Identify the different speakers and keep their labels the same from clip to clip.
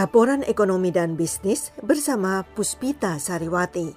Speaker 1: Laporan ekonomi dan bisnis bersama Puspita Sariwati.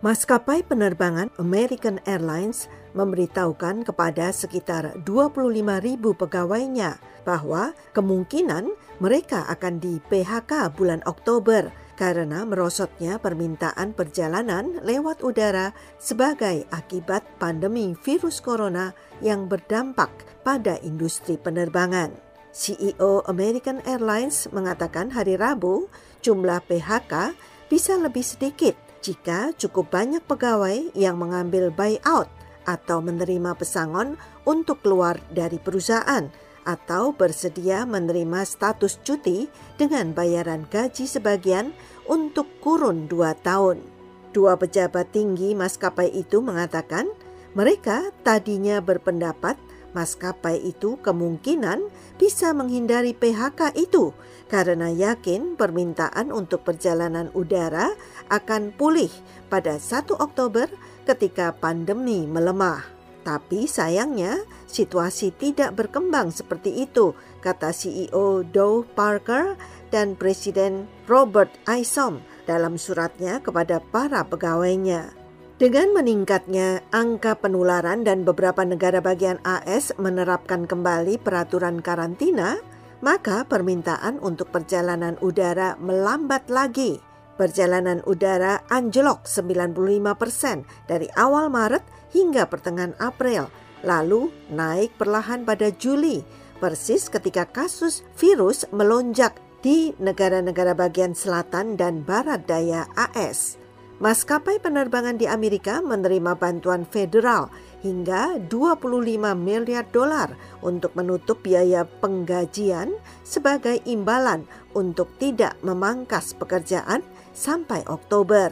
Speaker 1: Maskapai penerbangan American Airlines memberitahukan kepada sekitar 25 ribu pegawainya bahwa kemungkinan mereka akan di PHK bulan Oktober karena merosotnya permintaan perjalanan lewat udara sebagai akibat pandemi virus corona yang berdampak pada industri penerbangan. CEO American Airlines mengatakan hari Rabu jumlah PHK bisa lebih sedikit jika cukup banyak pegawai yang mengambil buyout atau menerima pesangon untuk keluar dari perusahaan atau bersedia menerima status cuti dengan bayaran gaji sebagian untuk kurun dua tahun. Dua pejabat tinggi maskapai itu mengatakan mereka tadinya berpendapat maskapai itu kemungkinan bisa menghindari PHK itu karena yakin permintaan untuk perjalanan udara akan pulih pada 1 Oktober ketika pandemi melemah. Tapi sayangnya situasi tidak berkembang seperti itu, kata CEO Dow Parker dan Presiden Robert Isom dalam suratnya kepada para pegawainya. Dengan meningkatnya angka penularan dan beberapa negara bagian AS menerapkan kembali peraturan karantina, maka permintaan untuk perjalanan udara melambat lagi. Perjalanan udara anjlok 95 persen dari awal Maret hingga pertengahan April, lalu naik perlahan pada Juli, persis ketika kasus virus melonjak di negara-negara bagian selatan dan barat daya AS. Maskapai penerbangan di Amerika menerima bantuan federal hingga 25 miliar dolar untuk menutup biaya penggajian sebagai imbalan untuk tidak memangkas pekerjaan sampai Oktober.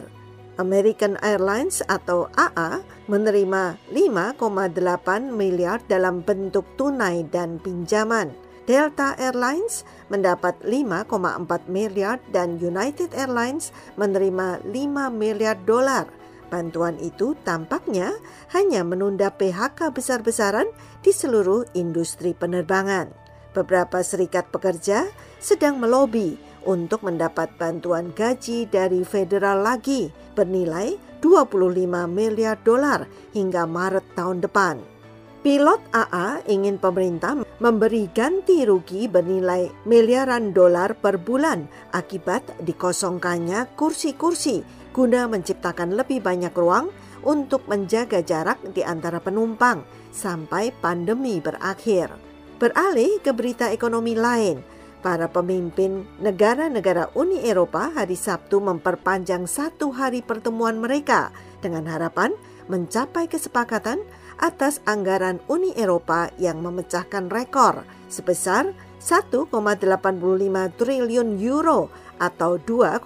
Speaker 1: American Airlines atau AA menerima 5,8 miliar dalam bentuk tunai dan pinjaman. Delta Airlines mendapat 5,4 miliar dan United Airlines menerima 5 miliar dolar. Bantuan itu tampaknya hanya menunda PHK besar-besaran di seluruh industri penerbangan. Beberapa serikat pekerja sedang melobi untuk mendapat bantuan gaji dari federal lagi bernilai 25 miliar dolar hingga Maret tahun depan. Pilot AA ingin pemerintah memberi ganti rugi bernilai miliaran dolar per bulan akibat dikosongkannya kursi-kursi guna menciptakan lebih banyak ruang untuk menjaga jarak di antara penumpang sampai pandemi berakhir. Beralih ke berita ekonomi lain, para pemimpin negara-negara Uni Eropa hari Sabtu memperpanjang satu hari pertemuan mereka dengan harapan mencapai kesepakatan atas anggaran Uni Eropa yang memecahkan rekor sebesar 1,85 triliun euro atau 2,1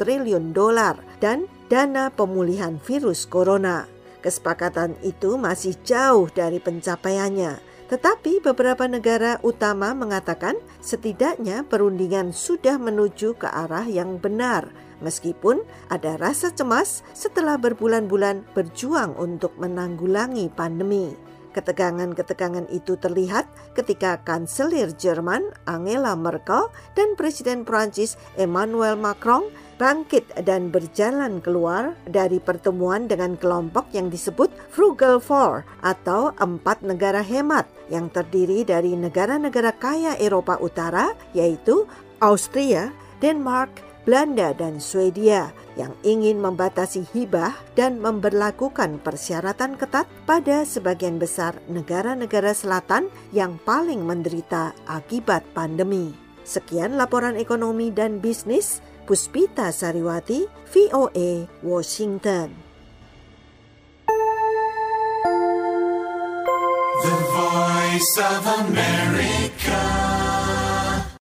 Speaker 1: triliun dolar dan dana pemulihan virus corona. Kesepakatan itu masih jauh dari pencapaiannya, tetapi beberapa negara utama mengatakan setidaknya perundingan sudah menuju ke arah yang benar meskipun ada rasa cemas setelah berbulan-bulan berjuang untuk menanggulangi pandemi. Ketegangan-ketegangan itu terlihat ketika Kanselir Jerman Angela Merkel dan Presiden Prancis Emmanuel Macron bangkit dan berjalan keluar dari pertemuan dengan kelompok yang disebut Frugal Four atau empat negara hemat yang terdiri dari negara-negara kaya Eropa Utara yaitu Austria, Denmark, Belanda dan Swedia yang ingin membatasi hibah dan memberlakukan persyaratan ketat pada sebagian besar negara-negara selatan yang paling menderita akibat pandemi. Sekian laporan ekonomi dan bisnis Puspita Sariwati, VOA, Washington. The Voice of America.